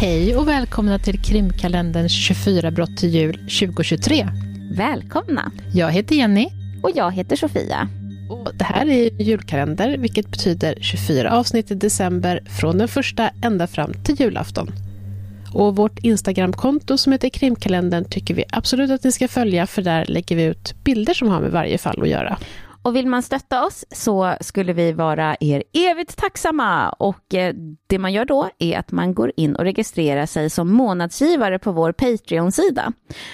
Hej och välkomna till krimkalenderns 24 brott till jul 2023. Välkomna! Jag heter Jenny. Och jag heter Sofia. Och det här är julkalender, vilket betyder 24 avsnitt i december från den första ända fram till julafton. Och vårt Instagramkonto som heter krimkalendern tycker vi absolut att ni ska följa, för där lägger vi ut bilder som har med varje fall att göra. Och vill man stötta oss så skulle vi vara er evigt tacksamma. Och eh, det man gör då är att man går in och registrerar sig som månadsgivare på vår Patreon-sida.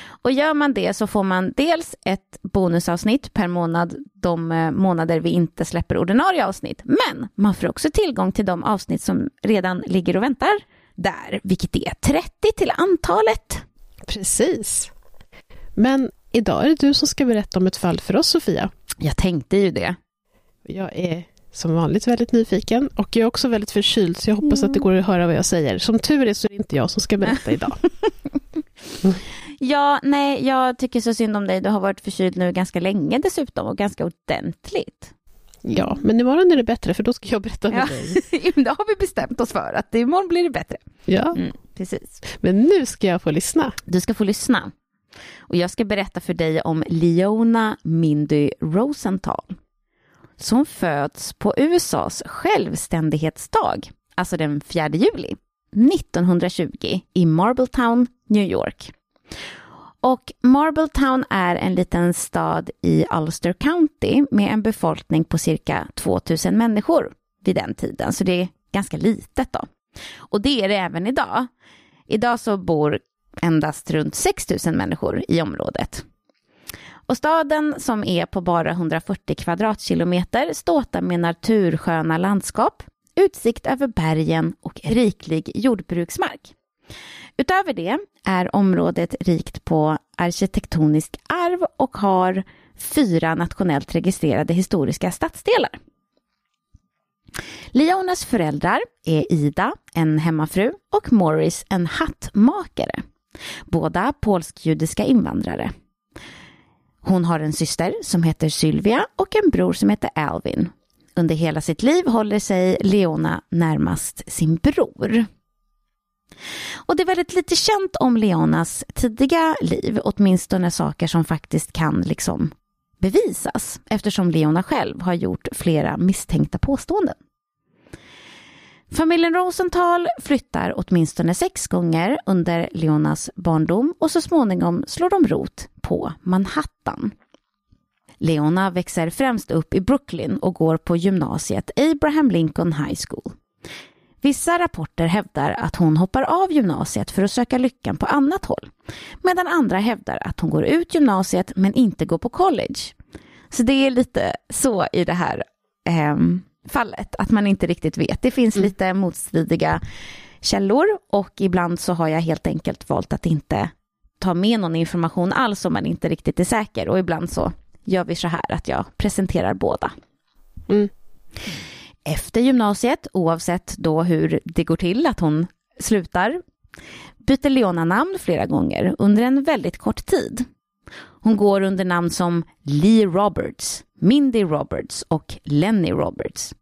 Och gör man det så får man dels ett bonusavsnitt per månad de eh, månader vi inte släpper ordinarie avsnitt. Men man får också tillgång till de avsnitt som redan ligger och väntar där, vilket är 30 till antalet. Precis. Men idag är det du som ska berätta om ett fall för oss, Sofia. Jag tänkte ju det. Jag är som vanligt väldigt nyfiken och jag är också väldigt förkyld så jag hoppas mm. att det går att höra vad jag säger. Som tur är så är det inte jag som ska berätta idag. ja, nej, jag tycker så synd om dig. Du har varit förkyld nu ganska länge dessutom och ganska ordentligt. Ja, men imorgon är det bättre för då ska jag berätta med ja. dig. det har vi bestämt oss för, att imorgon blir det bättre. Ja, mm, precis. Men nu ska jag få lyssna. Du ska få lyssna. Och jag ska berätta för dig om Leona Mindy Rosenthal som föds på USAs självständighetsdag, alltså den 4 juli 1920 i Marbletown, New York. Och Marbletown är en liten stad i Ulster County med en befolkning på cirka 2000 människor vid den tiden, så det är ganska litet då. Och det är det även idag. Idag så bor endast runt 6 000 människor i området. Och staden som är på bara 140 kvadratkilometer ståtar med natursköna landskap, utsikt över bergen och riklig jordbruksmark. Utöver det är området rikt på arkitektoniskt arv och har fyra nationellt registrerade historiska stadsdelar. Leonas föräldrar är Ida, en hemmafru, och Morris, en hattmakare. Båda polsk-judiska invandrare. Hon har en syster som heter Sylvia och en bror som heter Alvin. Under hela sitt liv håller sig Leona närmast sin bror. Och det är väldigt lite känt om Leonas tidiga liv, åtminstone saker som faktiskt kan liksom bevisas, eftersom Leona själv har gjort flera misstänkta påståenden. Familjen Rosenthal flyttar åtminstone sex gånger under Leonas barndom och så småningom slår de rot på Manhattan. Leona växer främst upp i Brooklyn och går på gymnasiet Abraham Lincoln High School. Vissa rapporter hävdar att hon hoppar av gymnasiet för att söka lyckan på annat håll, medan andra hävdar att hon går ut gymnasiet men inte går på college. Så det är lite så i det här eh, fallet, att man inte riktigt vet. Det finns mm. lite motstridiga källor och ibland så har jag helt enkelt valt att inte ta med någon information alls om man inte riktigt är säker och ibland så gör vi så här att jag presenterar båda. Mm. Efter gymnasiet, oavsett då hur det går till att hon slutar, byter Leona namn flera gånger under en väldigt kort tid. Hon går under namn som Lee Roberts, Mindy Roberts och Lenny Roberts.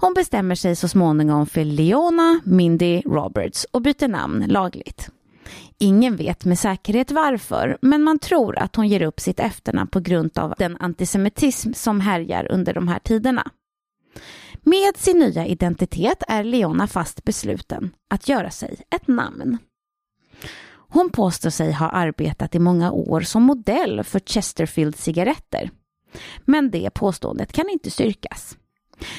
Hon bestämmer sig så småningom för Leona Mindy Roberts och byter namn lagligt. Ingen vet med säkerhet varför, men man tror att hon ger upp sitt efternamn på grund av den antisemitism som härjar under de här tiderna. Med sin nya identitet är Leona fast besluten att göra sig ett namn. Hon påstår sig ha arbetat i många år som modell för Chesterfield cigaretter. Men det påståendet kan inte styrkas.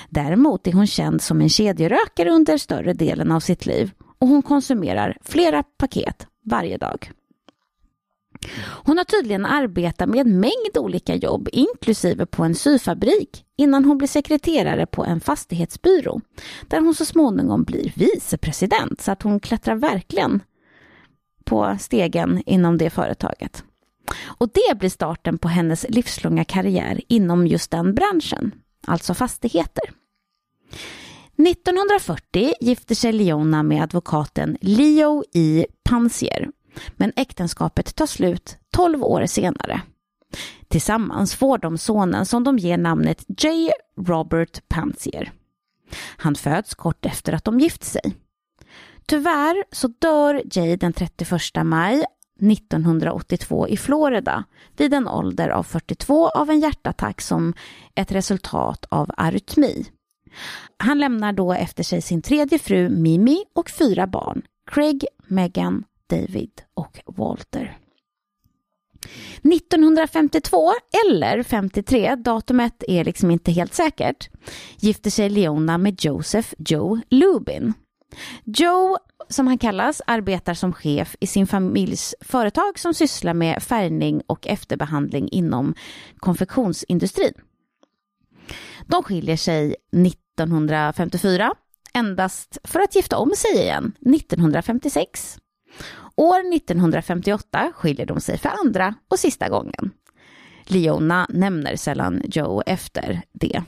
Däremot är hon känd som en kedjerökare under större delen av sitt liv och hon konsumerar flera paket varje dag. Hon har tydligen arbetat med en mängd olika jobb, inklusive på en syfabrik, innan hon blir sekreterare på en fastighetsbyrå, där hon så småningom blir vicepresident, så att hon klättrar verkligen på stegen inom det företaget. Och det blir starten på hennes livslånga karriär inom just den branschen, alltså fastigheter. 1940 gifter sig Leona med advokaten Leo E. Pansier, men äktenskapet tar slut 12 år senare. Tillsammans får de sonen som de ger namnet J. Robert Pansier. Han föds kort efter att de gift sig. Tyvärr så dör Jay den 31 maj 1982 i Florida vid en ålder av 42 av en hjärtattack som ett resultat av arytmi. Han lämnar då efter sig sin tredje fru Mimi och fyra barn, Craig, Megan, David och Walter. 1952 eller 53, datumet är liksom inte helt säkert, gifter sig Leona med Joseph Joe Lubin. Joe, som han kallas, arbetar som chef i sin familjs företag som sysslar med färgning och efterbehandling inom konfektionsindustrin. De skiljer sig 1954, endast för att gifta om sig igen 1956. År 1958 skiljer de sig för andra och sista gången. Leona nämner sällan Joe efter det.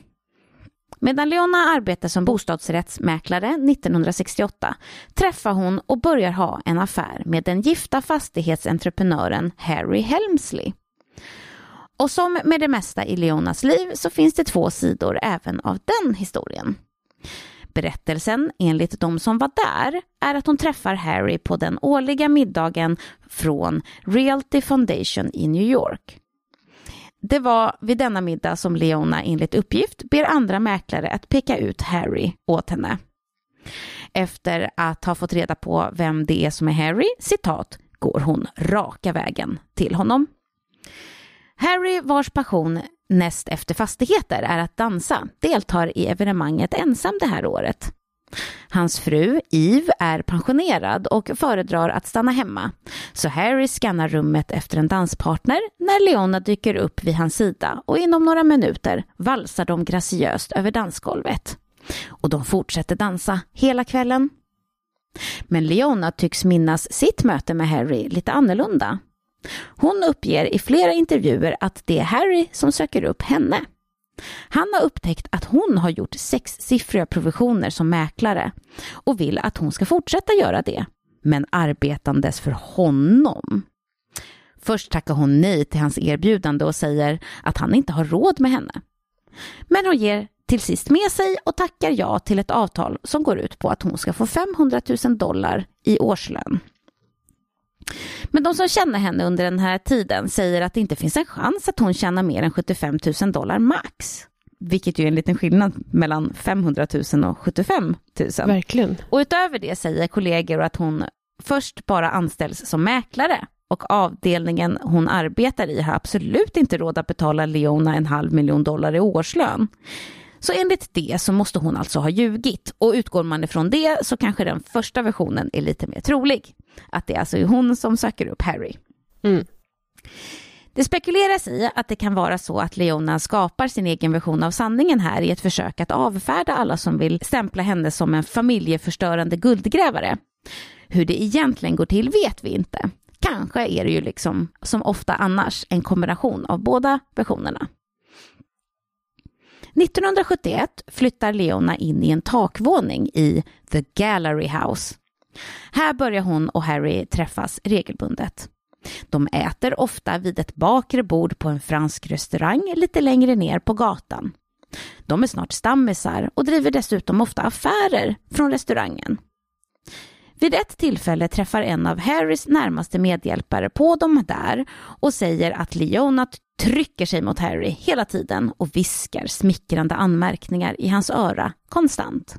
Medan Leona arbetar som bostadsrättsmäklare 1968 träffar hon och börjar ha en affär med den gifta fastighetsentreprenören Harry Helmsley. Och som med det mesta i Leonas liv så finns det två sidor även av den historien. Berättelsen, enligt de som var där, är att hon träffar Harry på den årliga middagen från Realty Foundation i New York. Det var vid denna middag som Leona enligt uppgift ber andra mäklare att peka ut Harry åt henne. Efter att ha fått reda på vem det är som är Harry, citat, går hon raka vägen till honom. Harry, vars passion näst efter fastigheter är att dansa, deltar i evenemanget ensam det här året. Hans fru Eve är pensionerad och föredrar att stanna hemma, så Harry skannar rummet efter en danspartner när Leona dyker upp vid hans sida och inom några minuter valsar de graciöst över dansgolvet. Och de fortsätter dansa hela kvällen. Men Leona tycks minnas sitt möte med Harry lite annorlunda. Hon uppger i flera intervjuer att det är Harry som söker upp henne. Han har upptäckt att hon har gjort sexsiffriga provisioner som mäklare och vill att hon ska fortsätta göra det, men arbetandes för honom. Först tackar hon nej till hans erbjudande och säger att han inte har råd med henne. Men hon ger till sist med sig och tackar ja till ett avtal som går ut på att hon ska få 500 000 dollar i årslön. Men de som känner henne under den här tiden säger att det inte finns en chans att hon tjänar mer än 75 000 dollar max. Vilket ju är en liten skillnad mellan 500 000 och 75 000. Verkligen. Och utöver det säger kollegor att hon först bara anställs som mäklare och avdelningen hon arbetar i har absolut inte råd att betala Leona en halv miljon dollar i årslön. Så enligt det så måste hon alltså ha ljugit och utgår man ifrån det så kanske den första versionen är lite mer trolig. Att det är alltså hon som söker upp Harry. Mm. Det spekuleras i att det kan vara så att Leona skapar sin egen version av sanningen här i ett försök att avfärda alla som vill stämpla henne som en familjeförstörande guldgrävare. Hur det egentligen går till vet vi inte. Kanske är det ju liksom, som ofta annars, en kombination av båda versionerna. 1971 flyttar Leona in i en takvåning i The Gallery House. Här börjar hon och Harry träffas regelbundet. De äter ofta vid ett bakre bord på en fransk restaurang lite längre ner på gatan. De är snart stammisar och driver dessutom ofta affärer från restaurangen. Vid ett tillfälle träffar en av Harrys närmaste medhjälpare på dem där och säger att Leona trycker sig mot Harry hela tiden och viskar smickrande anmärkningar i hans öra konstant.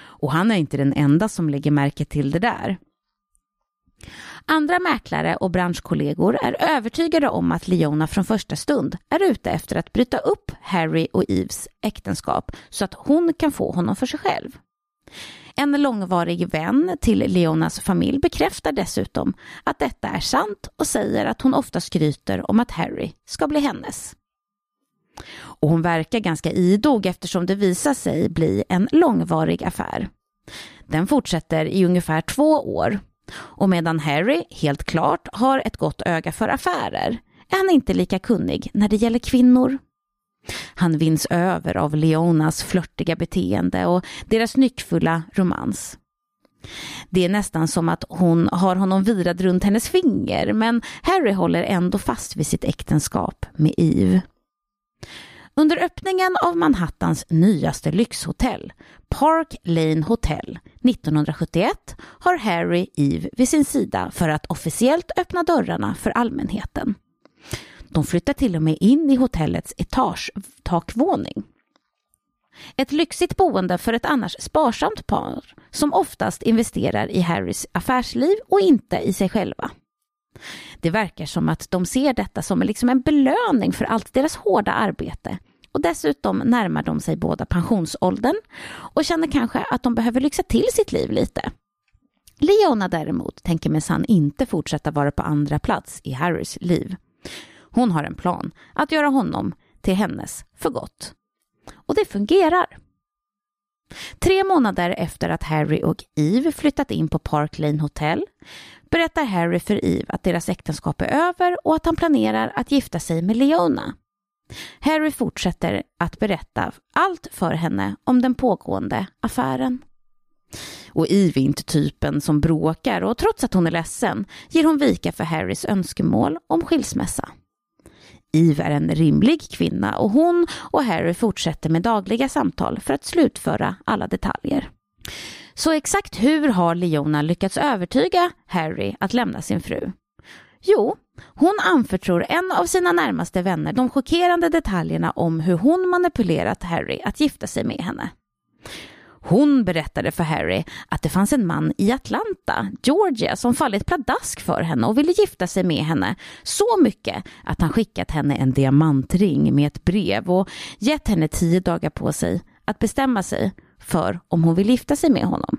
Och han är inte den enda som lägger märke till det där. Andra mäklare och branschkollegor är övertygade om att Leona från första stund är ute efter att bryta upp Harry och Eves äktenskap så att hon kan få honom för sig själv. En långvarig vän till Leonas familj bekräftar dessutom att detta är sant och säger att hon ofta skryter om att Harry ska bli hennes. Och hon verkar ganska idog eftersom det visar sig bli en långvarig affär. Den fortsätter i ungefär två år och medan Harry helt klart har ett gott öga för affärer är han inte lika kunnig när det gäller kvinnor. Han vinns över av Leonas flörtiga beteende och deras nyckfulla romans. Det är nästan som att hon har honom virad runt hennes finger men Harry håller ändå fast vid sitt äktenskap med Eve. Under öppningen av Manhattans nyaste lyxhotell, Park Lane Hotel, 1971 har Harry Eve vid sin sida för att officiellt öppna dörrarna för allmänheten. De flyttar till och med in i hotellets etagetakvåning. Ett lyxigt boende för ett annars sparsamt par som oftast investerar i Harrys affärsliv och inte i sig själva. Det verkar som att de ser detta som liksom en belöning för allt deras hårda arbete och dessutom närmar de sig båda pensionsåldern och känner kanske att de behöver lyxa till sitt liv lite. Leona däremot tänker minsann inte fortsätta vara på andra plats i Harrys liv. Hon har en plan att göra honom till hennes för gott. Och det fungerar. Tre månader efter att Harry och Eve flyttat in på Park Lane Hotel berättar Harry för Eve att deras äktenskap är över och att han planerar att gifta sig med Leona. Harry fortsätter att berätta allt för henne om den pågående affären. Och Eve är inte typen som bråkar och trots att hon är ledsen ger hon vika för Harrys önskemål om skilsmässa. Eve är en rimlig kvinna och hon och Harry fortsätter med dagliga samtal för att slutföra alla detaljer. Så exakt hur har Leona lyckats övertyga Harry att lämna sin fru? Jo, hon anförtror en av sina närmaste vänner de chockerande detaljerna om hur hon manipulerat Harry att gifta sig med henne. Hon berättade för Harry att det fanns en man i Atlanta, Georgia, som fallit pladask för henne och ville gifta sig med henne så mycket att han skickat henne en diamantring med ett brev och gett henne tio dagar på sig att bestämma sig för om hon vill gifta sig med honom.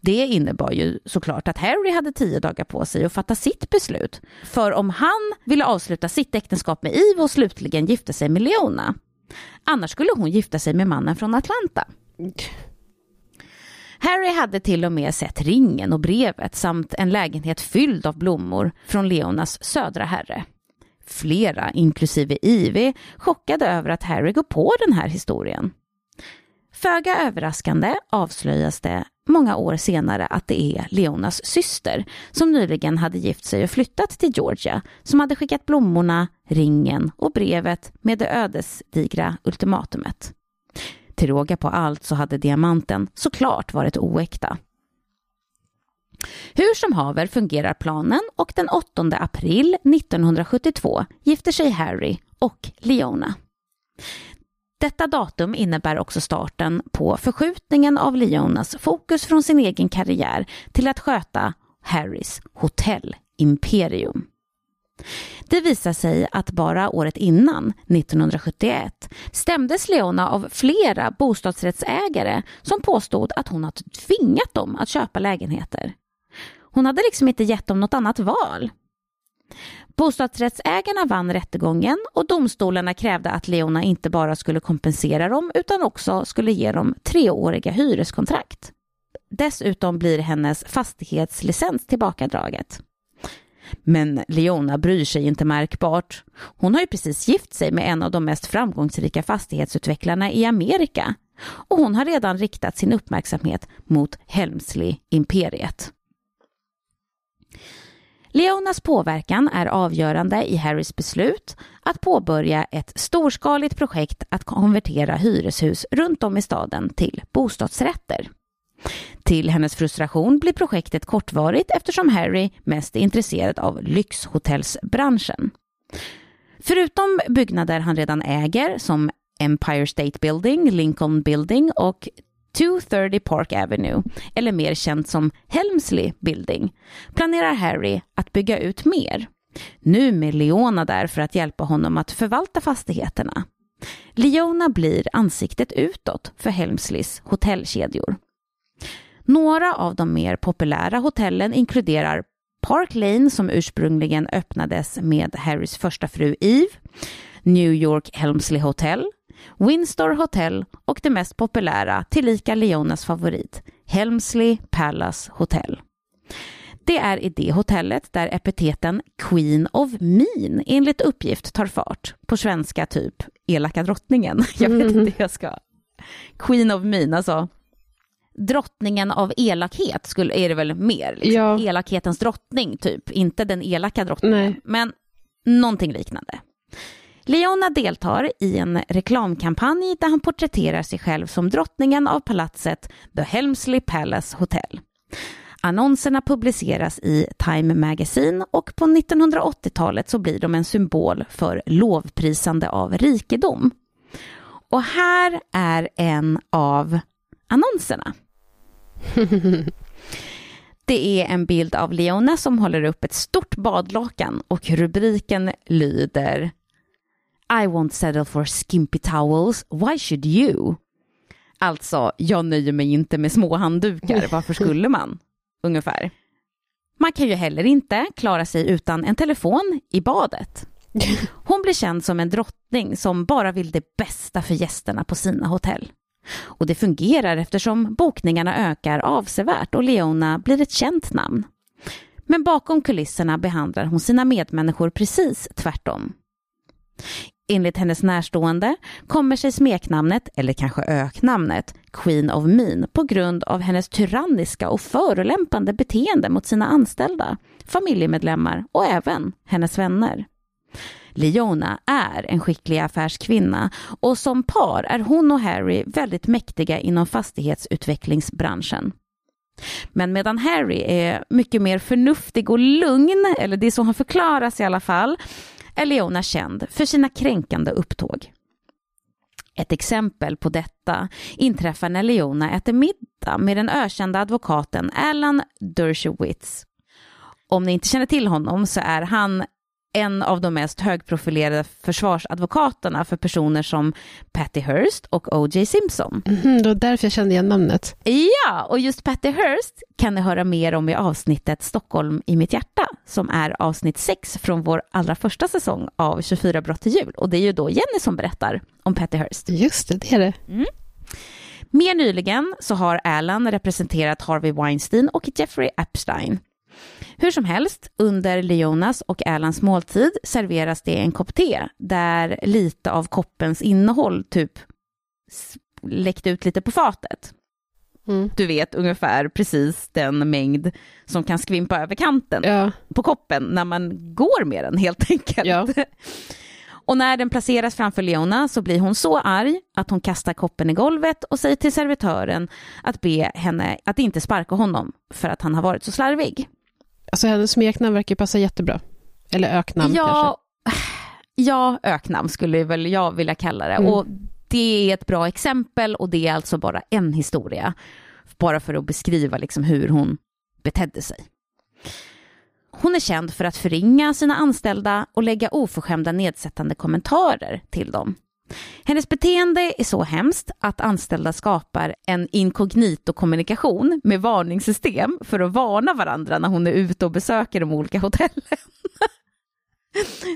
Det innebar ju såklart att Harry hade tio dagar på sig att fatta sitt beslut. För om han ville avsluta sitt äktenskap med Ivo och slutligen gifta sig med Leona, annars skulle hon gifta sig med mannen från Atlanta. Harry hade till och med sett ringen och brevet samt en lägenhet fylld av blommor från Leonas södra herre. Flera, inklusive Ivy, chockade över att Harry går på den här historien. Föga överraskande avslöjas det många år senare att det är Leonas syster som nyligen hade gift sig och flyttat till Georgia som hade skickat blommorna, ringen och brevet med det ödesdigra ultimatumet. Till råga på allt så hade diamanten såklart varit oäkta. Hur som haver fungerar planen och den 8 april 1972 gifter sig Harry och Leona. Detta datum innebär också starten på förskjutningen av Leonas fokus från sin egen karriär till att sköta Harrys hotellimperium. Det visar sig att bara året innan, 1971, stämdes Leona av flera bostadsrättsägare som påstod att hon hade tvingat dem att köpa lägenheter. Hon hade liksom inte gett dem något annat val. Bostadsrättsägarna vann rättegången och domstolarna krävde att Leona inte bara skulle kompensera dem utan också skulle ge dem treåriga hyreskontrakt. Dessutom blir hennes fastighetslicens tillbakadraget. Men Leona bryr sig inte märkbart. Hon har ju precis gift sig med en av de mest framgångsrika fastighetsutvecklarna i Amerika och hon har redan riktat sin uppmärksamhet mot Helmsley-imperiet. Leonas påverkan är avgörande i Harrys beslut att påbörja ett storskaligt projekt att konvertera hyreshus runt om i staden till bostadsrätter. Till hennes frustration blir projektet kortvarigt eftersom Harry mest är intresserad av lyxhotellsbranschen. Förutom byggnader han redan äger som Empire State Building, Lincoln Building och 230 Park Avenue, eller mer känt som Helmsley Building, planerar Harry att bygga ut mer. Nu med Leona där för att hjälpa honom att förvalta fastigheterna. Leona blir ansiktet utåt för Helmsleys hotellkedjor. Några av de mer populära hotellen inkluderar Park Lane som ursprungligen öppnades med Harrys första fru Eve, New York Helmsley Hotel, Windsor Hotel och det mest populära, tillika Leonas favorit, Helmsley Palace Hotel. Det är i det hotellet där epiteten Queen of Mean enligt uppgift tar fart. På svenska typ elaka drottningen. Jag vet inte hur jag ska... Queen of Mean, alltså drottningen av elakhet skulle, är det väl mer. Liksom. Ja. Elakhetens drottning typ, inte den elaka drottningen. Nej. Men någonting liknande. Leona deltar i en reklamkampanj där han porträtterar sig själv som drottningen av palatset The Helmsley Palace Hotel. Annonserna publiceras i Time Magazine och på 1980-talet så blir de en symbol för lovprisande av rikedom. Och här är en av annonserna. Det är en bild av Leona som håller upp ett stort badlakan och rubriken lyder I won't settle for skimpy towels, why should you? Alltså, jag nöjer mig inte med små handdukar, varför skulle man? Ungefär. Man kan ju heller inte klara sig utan en telefon i badet. Hon blir känd som en drottning som bara vill det bästa för gästerna på sina hotell. Och det fungerar eftersom bokningarna ökar avsevärt och Leona blir ett känt namn. Men bakom kulisserna behandlar hon sina medmänniskor precis tvärtom. Enligt hennes närstående kommer sig smeknamnet, eller kanske öknamnet, Queen of Mean på grund av hennes tyranniska och förolämpande beteende mot sina anställda, familjemedlemmar och även hennes vänner. Leona är en skicklig affärskvinna och som par är hon och Harry väldigt mäktiga inom fastighetsutvecklingsbranschen. Men medan Harry är mycket mer förnuftig och lugn, eller det är så han förklaras i alla fall, är Leona känd för sina kränkande upptåg. Ett exempel på detta inträffar när Leona äter middag med den ökända advokaten Alan Dershowitz. Om ni inte känner till honom så är han en av de mest högprofilerade försvarsadvokaterna för personer som Patty Hearst och O.J. Simpson. Mm, det var därför jag kände igen namnet. Ja, och just Patty Hearst kan ni höra mer om i avsnittet Stockholm i mitt hjärta, som är avsnitt 6 från vår allra första säsong av 24 brott till jul. Och det är ju då Jenny som berättar om Patty Hearst. Just det, det är det. Mm. Mer nyligen så har Alan representerat Harvey Weinstein och Jeffrey Epstein. Hur som helst, under Leonas och Alans måltid serveras det en kopp te där lite av koppens innehåll typ läckt ut lite på fatet. Mm. Du vet ungefär precis den mängd som kan skvimpa över kanten ja. på koppen när man går med den helt enkelt. Ja. Och när den placeras framför Leona så blir hon så arg att hon kastar koppen i golvet och säger till servitören att be henne att inte sparka honom för att han har varit så slarvig. Alltså hennes smeknamn verkar passa jättebra. Eller öknamn ja, kanske. Ja, öknamn skulle väl jag vilja kalla det. Mm. Och det är ett bra exempel och det är alltså bara en historia. Bara för att beskriva liksom hur hon betedde sig. Hon är känd för att förringa sina anställda och lägga oförskämda nedsättande kommentarer till dem. Hennes beteende är så hemskt att anställda skapar en inkognito-kommunikation med varningssystem för att varna varandra när hon är ute och besöker de olika hotellen.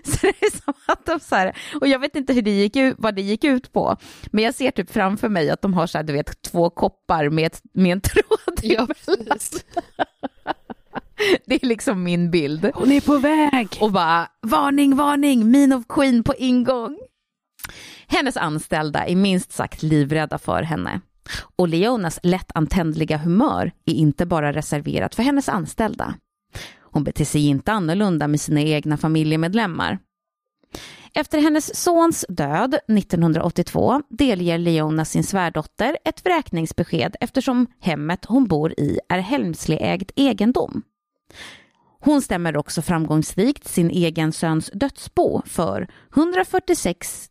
Så det är som att de så här, och jag vet inte hur det gick ut, vad det gick ut på, men jag ser typ framför mig att de har så här, du vet, två koppar med, med en tråd ja, Det är liksom min bild. Hon är på väg! Och bara, varning, varning, Mean of Queen på ingång. Hennes anställda är minst sagt livrädda för henne. Och Leonas lättantändliga humör är inte bara reserverat för hennes anställda. Hon beter sig inte annorlunda med sina egna familjemedlemmar. Efter hennes sons död 1982 delger Leona sin svärdotter ett vräkningsbesked eftersom hemmet hon bor i är Helmsley-ägd egendom. Hon stämmer också framgångsrikt sin egen söns dödsbo för 146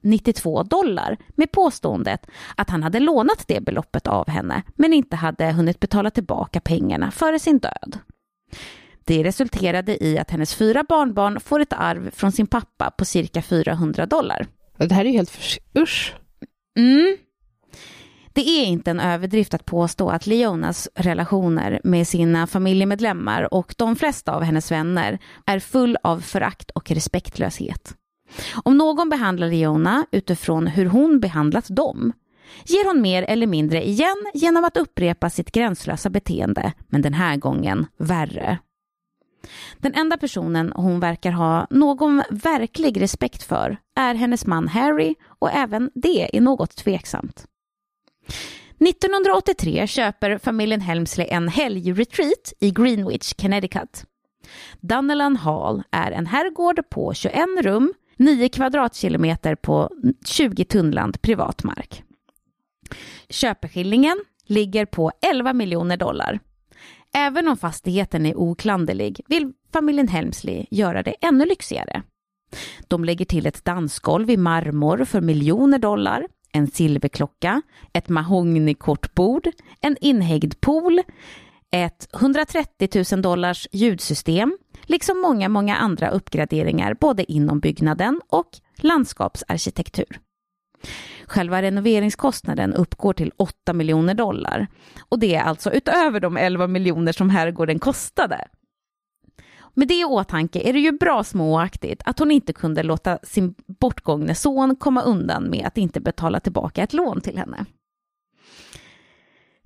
092 dollar med påståendet att han hade lånat det beloppet av henne men inte hade hunnit betala tillbaka pengarna före sin död. Det resulterade i att hennes fyra barnbarn får ett arv från sin pappa på cirka 400 dollar. Det här är ju helt usch. Mm, det är inte en överdrift att påstå att Leonas relationer med sina familjemedlemmar och de flesta av hennes vänner är full av förakt och respektlöshet. Om någon behandlar Leona utifrån hur hon behandlat dem ger hon mer eller mindre igen genom att upprepa sitt gränslösa beteende, men den här gången värre. Den enda personen hon verkar ha någon verklig respekt för är hennes man Harry och även det är något tveksamt. 1983 köper familjen Helmsley en helgretreat i Greenwich, Connecticut. Dunnelan Hall är en herrgård på 21 rum 9 kvadratkilometer på 20 tunnland privat mark. Köpeskillingen ligger på 11 miljoner dollar. Även om fastigheten är oklanderlig vill familjen Helmsley göra det ännu lyxigare. De lägger till ett dansgolv i marmor för miljoner dollar, en silverklocka, ett mahognykortbord, en inhägd pool, ett 130 000 dollars ljudsystem, liksom många, många andra uppgraderingar både inom byggnaden och landskapsarkitektur. Själva renoveringskostnaden uppgår till 8 miljoner dollar och det är alltså utöver de 11 miljoner som herrgården kostade. Med det i åtanke är det ju bra småaktigt att hon inte kunde låta sin bortgångne son komma undan med att inte betala tillbaka ett lån till henne.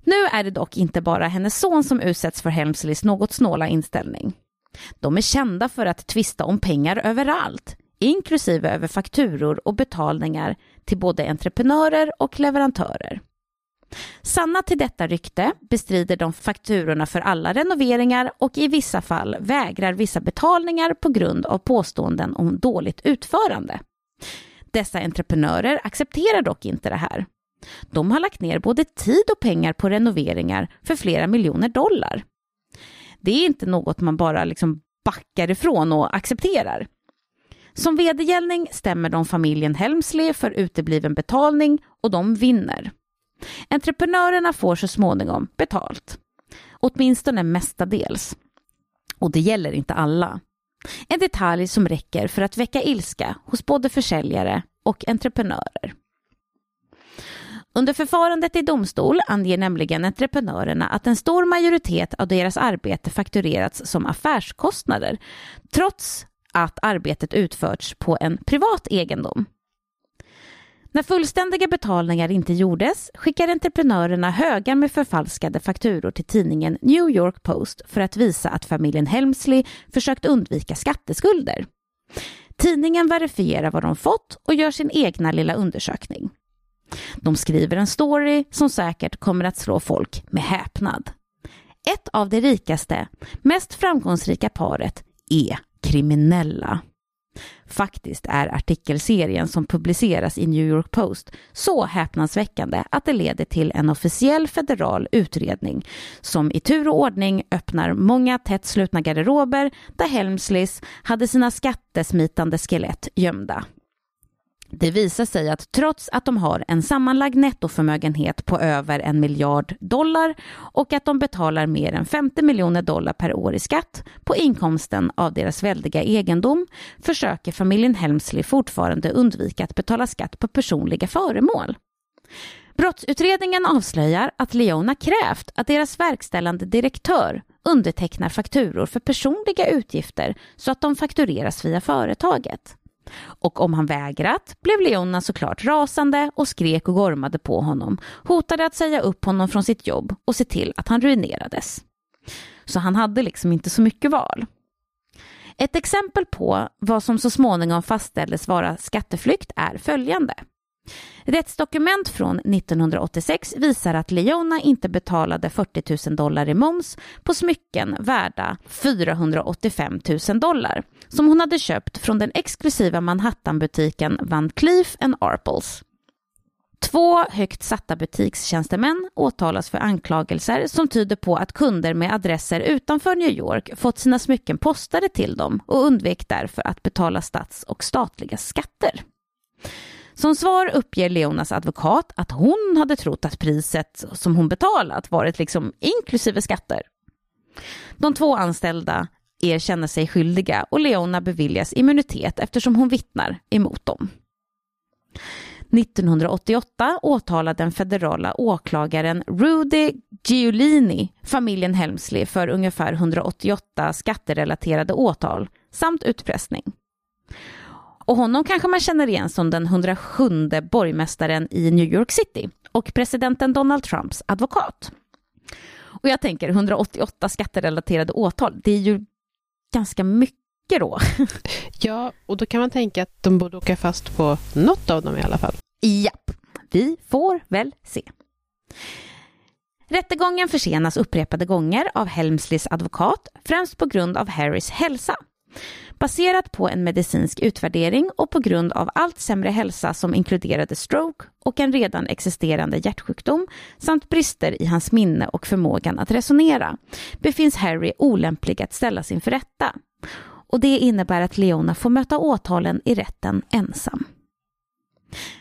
Nu är det dock inte bara hennes son som utsätts för Helmsleys något snåla inställning. De är kända för att tvista om pengar överallt, inklusive över fakturor och betalningar till både entreprenörer och leverantörer. Sanna till detta rykte bestrider de fakturorna för alla renoveringar och i vissa fall vägrar vissa betalningar på grund av påståenden om dåligt utförande. Dessa entreprenörer accepterar dock inte det här. De har lagt ner både tid och pengar på renoveringar för flera miljoner dollar. Det är inte något man bara liksom backar ifrån och accepterar. Som vedergällning stämmer de familjen Helmsley för utebliven betalning och de vinner. Entreprenörerna får så småningom betalt. Åtminstone mestadels. Och det gäller inte alla. En detalj som räcker för att väcka ilska hos både försäljare och entreprenörer. Under förfarandet i domstol anger nämligen entreprenörerna att en stor majoritet av deras arbete fakturerats som affärskostnader, trots att arbetet utförts på en privat egendom. När fullständiga betalningar inte gjordes skickar entreprenörerna högar med förfalskade fakturor till tidningen New York Post för att visa att familjen Helmsley försökt undvika skatteskulder. Tidningen verifierar vad de fått och gör sin egna lilla undersökning. De skriver en story som säkert kommer att slå folk med häpnad. Ett av de rikaste, mest framgångsrika paret är kriminella. Faktiskt är artikelserien som publiceras i New York Post så häpnadsväckande att det leder till en officiell federal utredning som i tur och ordning öppnar många tätt slutna garderober där Helmsleys hade sina skattesmitande skelett gömda. Det visar sig att trots att de har en sammanlagd nettoförmögenhet på över en miljard dollar och att de betalar mer än 50 miljoner dollar per år i skatt på inkomsten av deras väldiga egendom försöker familjen Helmsley fortfarande undvika att betala skatt på personliga föremål. Brottsutredningen avslöjar att Leona krävt att deras verkställande direktör undertecknar fakturor för personliga utgifter så att de faktureras via företaget. Och om han vägrat blev Leona såklart rasande och skrek och gormade på honom, hotade att säga upp honom från sitt jobb och se till att han ruinerades. Så han hade liksom inte så mycket val. Ett exempel på vad som så småningom fastställdes vara skatteflykt är följande. Rättsdokument från 1986 visar att Leona inte betalade 40 000 dollar i moms på smycken värda 485 000 dollar som hon hade köpt från den exklusiva Manhattanbutiken Van Cleef Arpels. Två högt satta butikstjänstemän åtalas för anklagelser som tyder på att kunder med adresser utanför New York fått sina smycken postade till dem och undvek därför att betala stats och statliga skatter. Som svar uppger Leonas advokat att hon hade trott att priset som hon betalat varit liksom inklusive skatter. De två anställda erkänner sig skyldiga och Leona beviljas immunitet eftersom hon vittnar emot dem. 1988 åtalade den federala åklagaren Rudy Giulini familjen Helmsley för ungefär 188 skatterelaterade åtal samt utpressning. Och honom kanske man känner igen som den 107 borgmästaren i New York City och presidenten Donald Trumps advokat. Och jag tänker 188 skatterelaterade åtal, det är ju ganska mycket då. Ja, och då kan man tänka att de borde åka fast på något av dem i alla fall. Japp, vi får väl se. Rättegången försenas upprepade gånger av Helmsleys advokat, främst på grund av Harrys hälsa. Baserat på en medicinsk utvärdering och på grund av allt sämre hälsa som inkluderade stroke och en redan existerande hjärtsjukdom samt brister i hans minne och förmågan att resonera befinns Harry olämplig att ställas inför rätta. Och det innebär att Leona får möta åtalen i rätten ensam.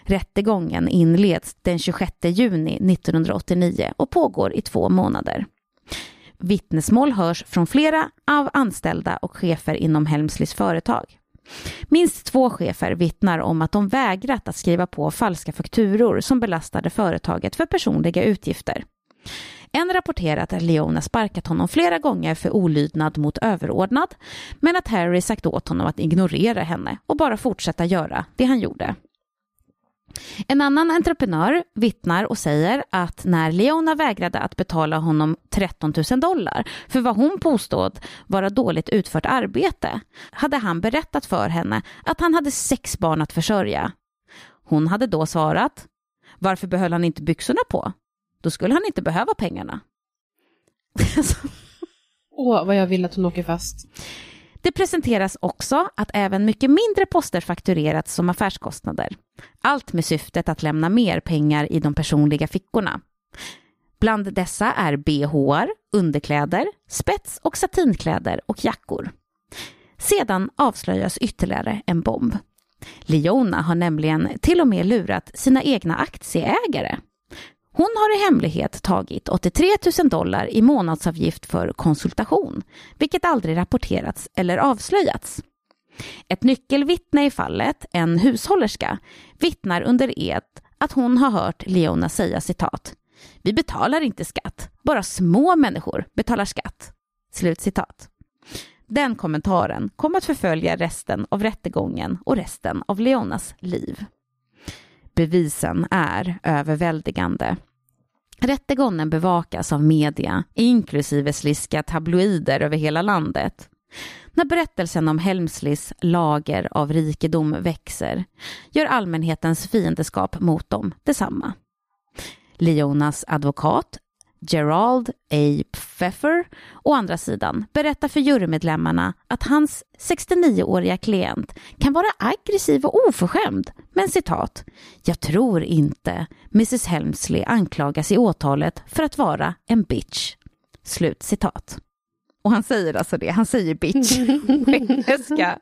Rättegången inleds den 26 juni 1989 och pågår i två månader. Vittnesmål hörs från flera av anställda och chefer inom Helmslys företag. Minst två chefer vittnar om att de vägrat att skriva på falska fakturor som belastade företaget för personliga utgifter. En rapporterar att Leona sparkat honom flera gånger för olydnad mot överordnad, men att Harry sagt åt honom att ignorera henne och bara fortsätta göra det han gjorde. En annan entreprenör vittnar och säger att när Leona vägrade att betala honom 13 000 dollar för vad hon påstod vara dåligt utfört arbete hade han berättat för henne att han hade sex barn att försörja. Hon hade då svarat varför behöll han inte byxorna på? Då skulle han inte behöva pengarna. Åh, vad jag vill att hon åker fast. Det presenteras också att även mycket mindre poster fakturerats som affärskostnader. Allt med syftet att lämna mer pengar i de personliga fickorna. Bland dessa är bh, underkläder, spets och satinkläder och jackor. Sedan avslöjas ytterligare en bomb. Leona har nämligen till och med lurat sina egna aktieägare hon har i hemlighet tagit 83 000 dollar i månadsavgift för konsultation, vilket aldrig rapporterats eller avslöjats. Ett nyckelvittne i fallet, en hushållerska, vittnar under ed att hon har hört Leona säga citat. Vi betalar inte skatt, bara små människor betalar skatt. Slut citat. Den kommentaren kom att förfölja resten av rättegången och resten av Leonas liv. Bevisen är överväldigande. Rättegången bevakas av media, inklusive sliska tabloider över hela landet. När berättelsen om Helmsleys lager av rikedom växer gör allmänhetens fiendeskap mot dem detsamma. Leonas advokat Gerald A. Pfeffer, å andra sidan, berättar för jurymedlemmarna att hans 69-åriga klient kan vara aggressiv och oförskämd. Men citat, jag tror inte Mrs Helmsley anklagas i åtalet för att vara en bitch. Slut citat. Och han säger alltså det, han säger bitch på engelska.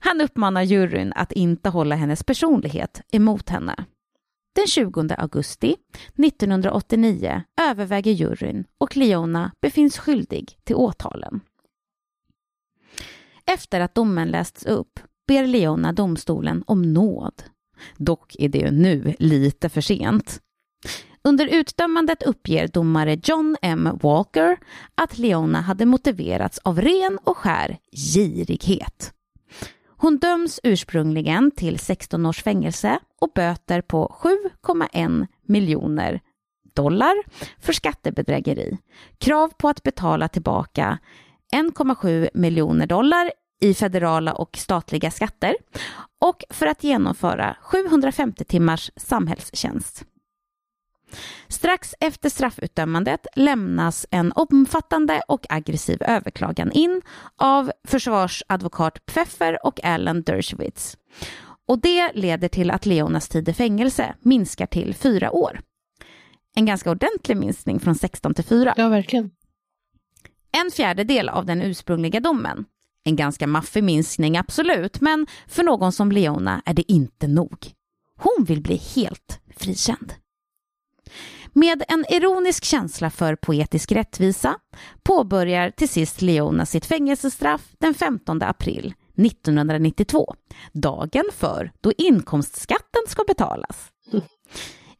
Han uppmanar juryn att inte hålla hennes personlighet emot henne. Den 20 augusti 1989 överväger juryn och Leona befinns skyldig till åtalen. Efter att domen lästs upp ber Leona domstolen om nåd. Dock är det nu lite för sent. Under utdömandet uppger domare John M. Walker att Leona hade motiverats av ren och skär girighet. Hon döms ursprungligen till 16 års fängelse och böter på 7,1 miljoner dollar för skattebedrägeri. Krav på att betala tillbaka 1,7 miljoner dollar i federala och statliga skatter och för att genomföra 750 timmars samhällstjänst. Strax efter straffutdömandet lämnas en omfattande och aggressiv överklagan in av försvarsadvokat Pfeffer och Alan Dershowitz. Och det leder till att Leonas tid i fängelse minskar till fyra år. En ganska ordentlig minskning från 16 till 4. Ja, verkligen. En fjärdedel av den ursprungliga domen. En ganska maffig minskning, absolut, men för någon som Leona är det inte nog. Hon vill bli helt frikänd. Med en ironisk känsla för poetisk rättvisa påbörjar till sist Leona sitt fängelsestraff den 15 april 1992, dagen för då inkomstskatten ska betalas.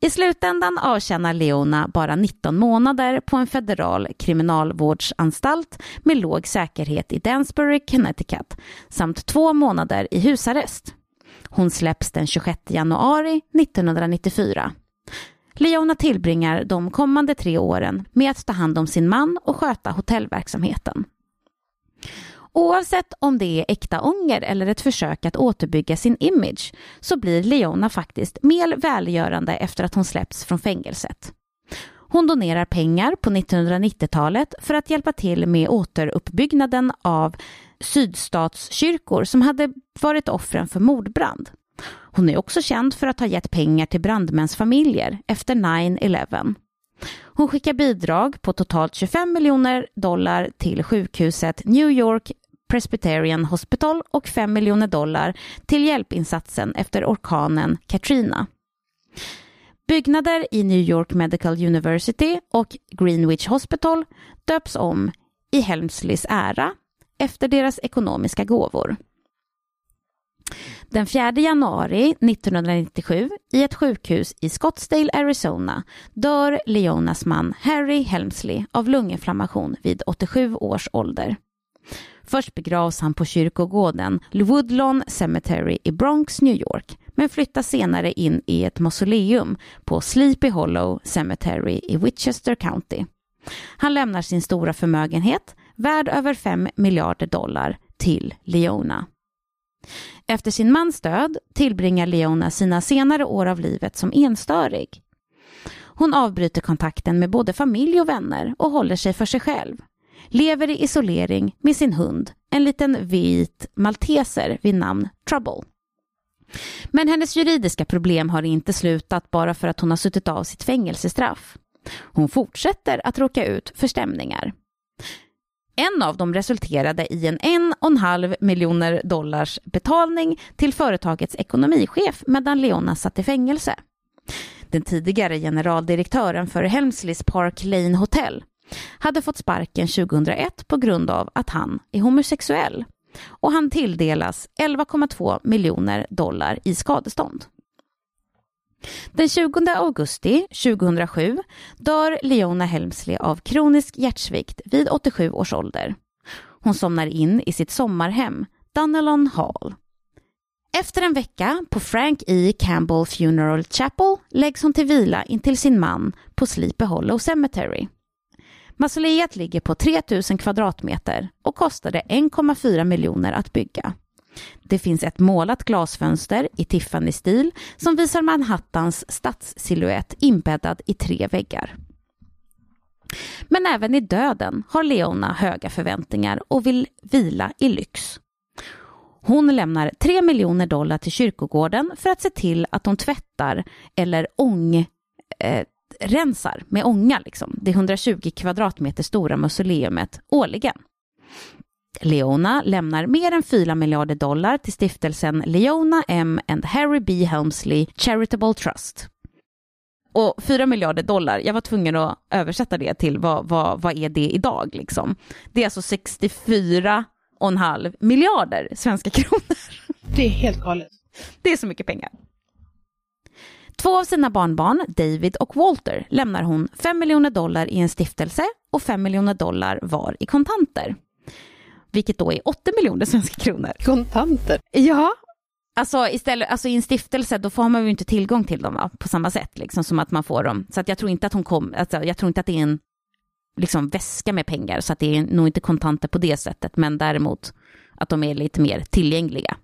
I slutändan avtjänar Leona bara 19 månader på en federal kriminalvårdsanstalt med låg säkerhet i Dansbury, Connecticut samt två månader i husarrest. Hon släpps den 26 januari 1994. Leona tillbringar de kommande tre åren med att ta hand om sin man och sköta hotellverksamheten. Oavsett om det är äkta ånger eller ett försök att återbygga sin image så blir Leona faktiskt mer välgörande efter att hon släpps från fängelset. Hon donerar pengar på 1990-talet för att hjälpa till med återuppbyggnaden av sydstatskyrkor som hade varit offren för mordbrand. Hon är också känd för att ha gett pengar till brandmäns familjer efter 9-11. Hon skickar bidrag på totalt 25 miljoner dollar till sjukhuset New York Presbyterian Hospital och 5 miljoner dollar till hjälpinsatsen efter orkanen Katrina. Byggnader i New York Medical University och Greenwich Hospital döps om i Helmsleys ära efter deras ekonomiska gåvor. Den 4 januari 1997 i ett sjukhus i Scottsdale, Arizona dör Leonas man Harry Helmsley av lunginflammation vid 87 års ålder. Först begravs han på kyrkogården Woodlawn Cemetery i Bronx, New York men flyttas senare in i ett mausoleum på Sleepy Hollow Cemetery i Winchester County. Han lämnar sin stora förmögenhet, värd över 5 miljarder dollar, till Leona. Efter sin mans död tillbringar Leona sina senare år av livet som enstörig. Hon avbryter kontakten med både familj och vänner och håller sig för sig själv. Lever i isolering med sin hund, en liten vit malteser vid namn Trouble. Men hennes juridiska problem har inte slutat bara för att hon har suttit av sitt fängelsestraff. Hon fortsätter att råka ut för stämningar. En av dem resulterade i en 1,5 miljoner dollars betalning till företagets ekonomichef medan Leona satt i fängelse. Den tidigare generaldirektören för Helmsleys Park Lane Hotel hade fått sparken 2001 på grund av att han är homosexuell och han tilldelas 11,2 miljoner dollar i skadestånd. Den 20 augusti 2007 dör Leona Helmsley av kronisk hjärtsvikt vid 87 års ålder. Hon somnar in i sitt sommarhem, Dunelon Hall. Efter en vecka på Frank E. Campbell Funeral Chapel läggs hon till vila intill sin man på Sleepy Hollow Cemetery. Mausoleet ligger på 3000 kvadratmeter och kostade 1,4 miljoner att bygga. Det finns ett målat glasfönster i Tiffany-stil som visar Manhattans stadssilhuett inbäddad i tre väggar. Men även i döden har Leona höga förväntningar och vill vila i lyx. Hon lämnar 3 miljoner dollar till kyrkogården för att se till att de tvättar eller ång, eh, rensar med ånga liksom, det 120 kvadratmeter stora mausoleumet årligen. Leona lämnar mer än 4 miljarder dollar till stiftelsen Leona M and Harry B. Helmsley Charitable Trust. Och 4 miljarder dollar, jag var tvungen att översätta det till vad, vad, vad är det idag liksom. Det är alltså 64,5 miljarder svenska kronor. Det är helt galet. Det är så mycket pengar. Två av sina barnbarn, David och Walter, lämnar hon 5 miljoner dollar i en stiftelse och 5 miljoner dollar var i kontanter vilket då är 80 miljoner svenska kronor. Kontanter? Ja, Alltså, istället, alltså i en stiftelse då får man ju inte tillgång till dem va? på samma sätt liksom, som att man får dem. Så att jag tror inte att hon kom, alltså, jag tror inte att det är en liksom, väska med pengar, så att det är nog inte kontanter på det sättet, men däremot att de är lite mer tillgängliga.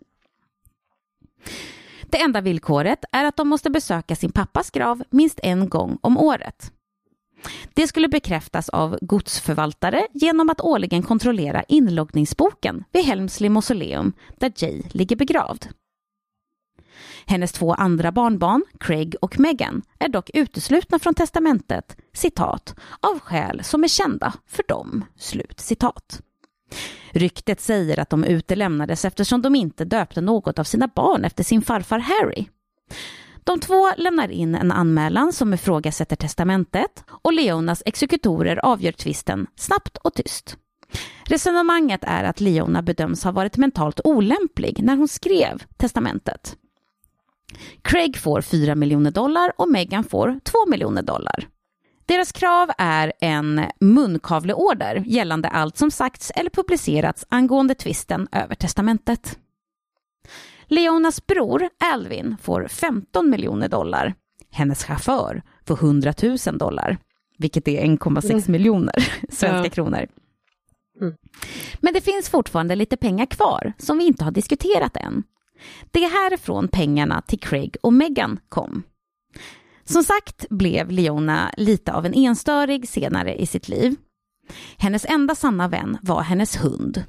Det enda villkoret är att de måste besöka sin pappas grav minst en gång om året. Det skulle bekräftas av godsförvaltare genom att årligen kontrollera inloggningsboken vid Helmsley mausoleum där Jay ligger begravd. Hennes två andra barnbarn, Craig och Meghan, är dock uteslutna från testamentet, citat, av skäl som är kända för dem, slut citat. Ryktet säger att de utelämnades eftersom de inte döpte något av sina barn efter sin farfar Harry. De två lämnar in en anmälan som ifrågasätter testamentet och Leonas exekutorer avgör tvisten snabbt och tyst. Resonemanget är att Leona bedöms ha varit mentalt olämplig när hon skrev testamentet. Craig får 4 miljoner dollar och Meghan får 2 miljoner dollar. Deras krav är en munkavleorder gällande allt som sagts eller publicerats angående tvisten över testamentet. Leonas bror Alvin får 15 miljoner dollar. Hennes chaufför får 100 000 dollar, vilket är 1,6 mm. miljoner svenska ja. kronor. Mm. Men det finns fortfarande lite pengar kvar som vi inte har diskuterat än. Det är härifrån pengarna till Craig och Meghan kom. Som sagt blev Leona lite av en enstörig senare i sitt liv. Hennes enda sanna vän var hennes hund.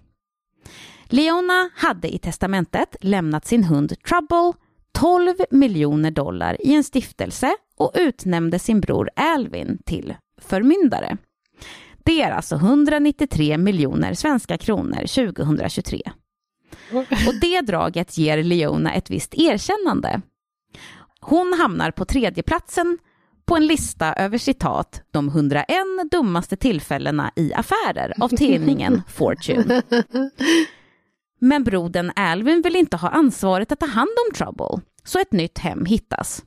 Leona hade i testamentet lämnat sin hund Trouble 12 miljoner dollar i en stiftelse och utnämnde sin bror Alvin till förmyndare. Det är alltså 193 miljoner svenska kronor 2023. Och det draget ger Leona ett visst erkännande. Hon hamnar på tredjeplatsen på en lista över citat de 101 dummaste tillfällena i affärer av tidningen Fortune. Men brodern Alvin vill inte ha ansvaret att ta hand om Trouble, så ett nytt hem hittas.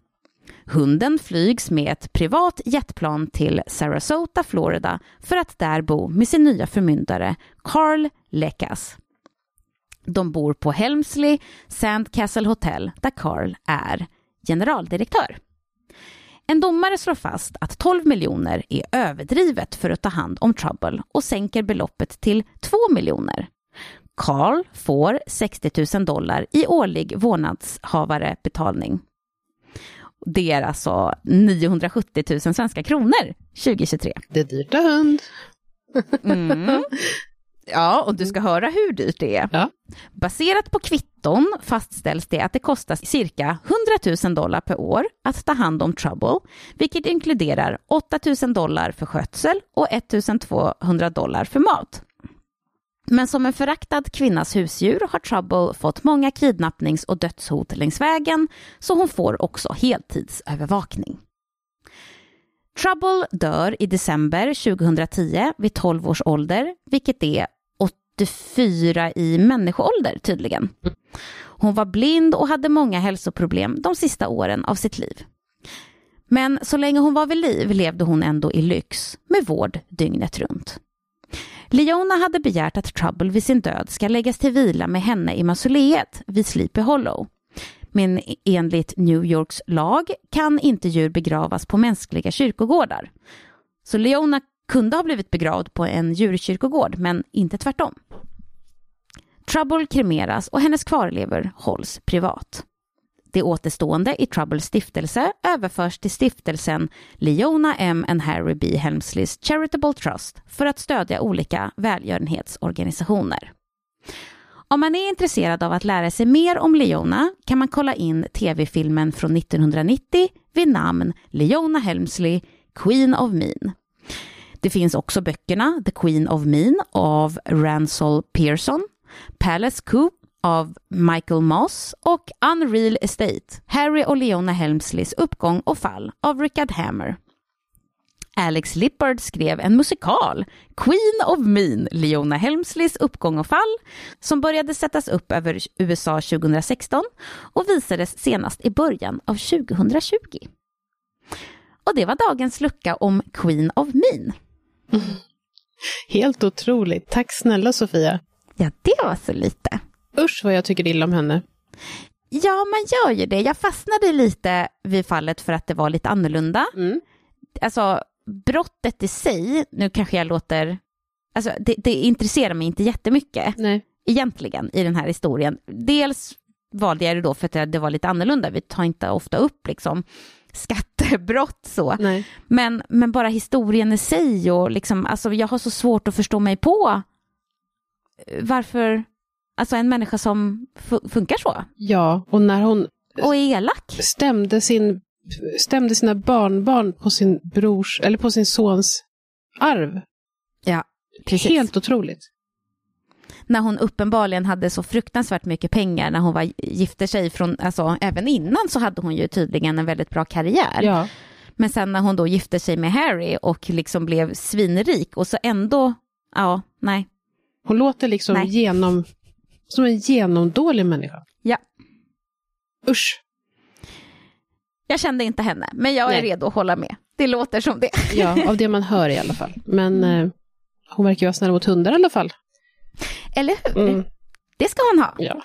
Hunden flygs med ett privat jetplan till Sarasota, Florida för att där bo med sin nya förmyndare Carl Lekas. De bor på Helmsley Sandcastle Hotel där Carl är generaldirektör. En domare slår fast att 12 miljoner är överdrivet för att ta hand om Trouble och sänker beloppet till 2 miljoner. Carl får 60 000 dollar i årlig vårdnadshavare-betalning. Det är alltså 970 000 svenska kronor 2023. Det är dyrt ha hund. Mm. Ja, och du ska höra hur dyrt det är. Ja. Baserat på kvitton fastställs det att det kostar cirka 100 000 dollar per år att ta hand om Trouble, vilket inkluderar 8 000 dollar för skötsel och 1 200 dollar för mat. Men som en föraktad kvinnas husdjur har Trouble fått många kidnappnings och dödshot längs vägen, så hon får också heltidsövervakning. Trouble dör i december 2010 vid 12 års ålder, vilket är 84 i människoålder tydligen. Hon var blind och hade många hälsoproblem de sista åren av sitt liv. Men så länge hon var vid liv levde hon ändå i lyx med vård dygnet runt. Leona hade begärt att Trouble vid sin död ska läggas till vila med henne i mausoleet vid Sleepy Hollow. Men e- enligt New Yorks lag kan inte djur begravas på mänskliga kyrkogårdar. Så Leona kunde ha blivit begravd på en djurkyrkogård, men inte tvärtom. Trouble kremeras och hennes kvarlevor hålls privat. Det återstående i Troubles stiftelse överförs till stiftelsen Leona M and Harry B. Helmsleys Charitable Trust för att stödja olika välgörenhetsorganisationer. Om man är intresserad av att lära sig mer om Leona kan man kolla in tv-filmen från 1990 vid namn Leona Helmsley, Queen of Mean. Det finns också böckerna The Queen of Mean av Ransel Pearson, Palace Coop av Michael Moss och Unreal Estate, Harry och Leona Helmsleys uppgång och fall av Richard Hammer. Alex Lippard skrev en musikal, Queen of Mean, Leona Helmsleys uppgång och fall, som började sättas upp över USA 2016 och visades senast i början av 2020. Och det var dagens lucka om Queen of Mean. Helt otroligt. Tack snälla Sofia. Ja, det var så lite. Usch vad jag tycker illa om henne. Ja, man gör ju det. Jag fastnade lite vid fallet för att det var lite annorlunda. Mm. Alltså, brottet i sig, nu kanske jag låter... Alltså, det, det intresserar mig inte jättemycket Nej. egentligen i den här historien. Dels valde jag det då för att det var lite annorlunda. Vi tar inte ofta upp liksom skattebrott så. Nej. Men, men bara historien i sig och liksom, alltså jag har så svårt att förstå mig på eh, varför, alltså en människa som fu- funkar så Ja, och när hon och elak. stämde, sin, stämde sina barnbarn på sin brors, eller på sin sons arv. Ja, precis. Helt otroligt. När hon uppenbarligen hade så fruktansvärt mycket pengar när hon var, gifte sig från, alltså även innan så hade hon ju tydligen en väldigt bra karriär. Ja. Men sen när hon då gifte sig med Harry och liksom blev svinrik och så ändå, ja, nej. Hon låter liksom Nej. genom, som en genomdålig människa. Ja. Usch. Jag kände inte henne, men jag är Nej. redo att hålla med. Det låter som det. Ja, av det man hör i alla fall. Men eh, hon verkar ju vara snäll mot hundar i alla fall. Eller hur? Mm. Det ska hon ha. Ja.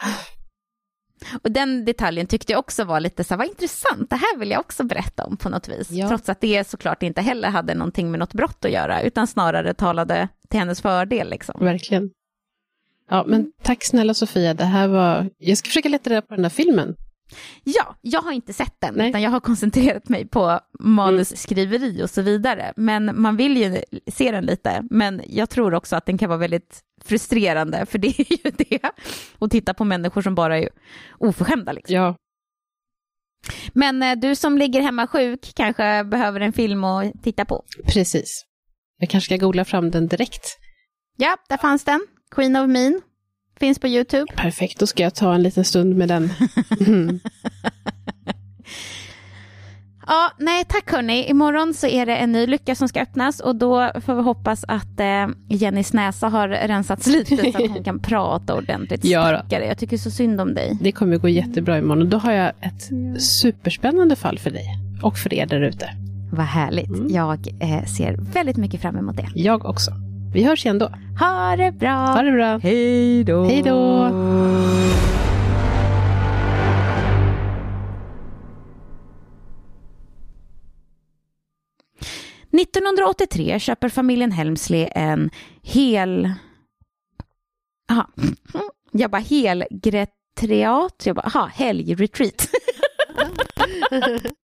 Och den detaljen tyckte jag också var lite så här, vad intressant, det här vill jag också berätta om på något vis. Ja. Trots att det såklart inte heller hade någonting med något brott att göra, utan snarare talade till hennes fördel liksom. Verkligen. Ja, men tack snälla Sofia. Det här var... Jag ska försöka leta reda på den här filmen. Ja, jag har inte sett den, Nej. utan jag har koncentrerat mig på manusskriveri och så vidare. Men man vill ju se den lite, men jag tror också att den kan vara väldigt frustrerande, för det är ju det. att titta på människor som bara är oförskämda. Liksom. Ja, Men eh, du som ligger hemma sjuk kanske behöver en film att titta på. precis. Jag kanske ska googla fram den direkt. Ja, där fanns den. Queen of Mean. Finns på YouTube. Perfekt, då ska jag ta en liten stund med den. Mm. Ja, nej tack hörni. Imorgon så är det en ny lucka som ska öppnas och då får vi hoppas att eh, Jennys näsa har rensats lite så att hon kan prata ordentligt. Ja. Stackare, Jag tycker så synd om dig. Det kommer gå jättebra imorgon och då har jag ett superspännande fall för dig och för er där ute. Vad härligt. Mm. Jag eh, ser väldigt mycket fram emot det. Jag också. Vi hörs igen då. Ha det bra! Ha det bra. Hej då! Hej då! 1983 köper familjen Helmsley en hel... Aha. Jag bara helgretriat. Jag bara, aha, helgretreat.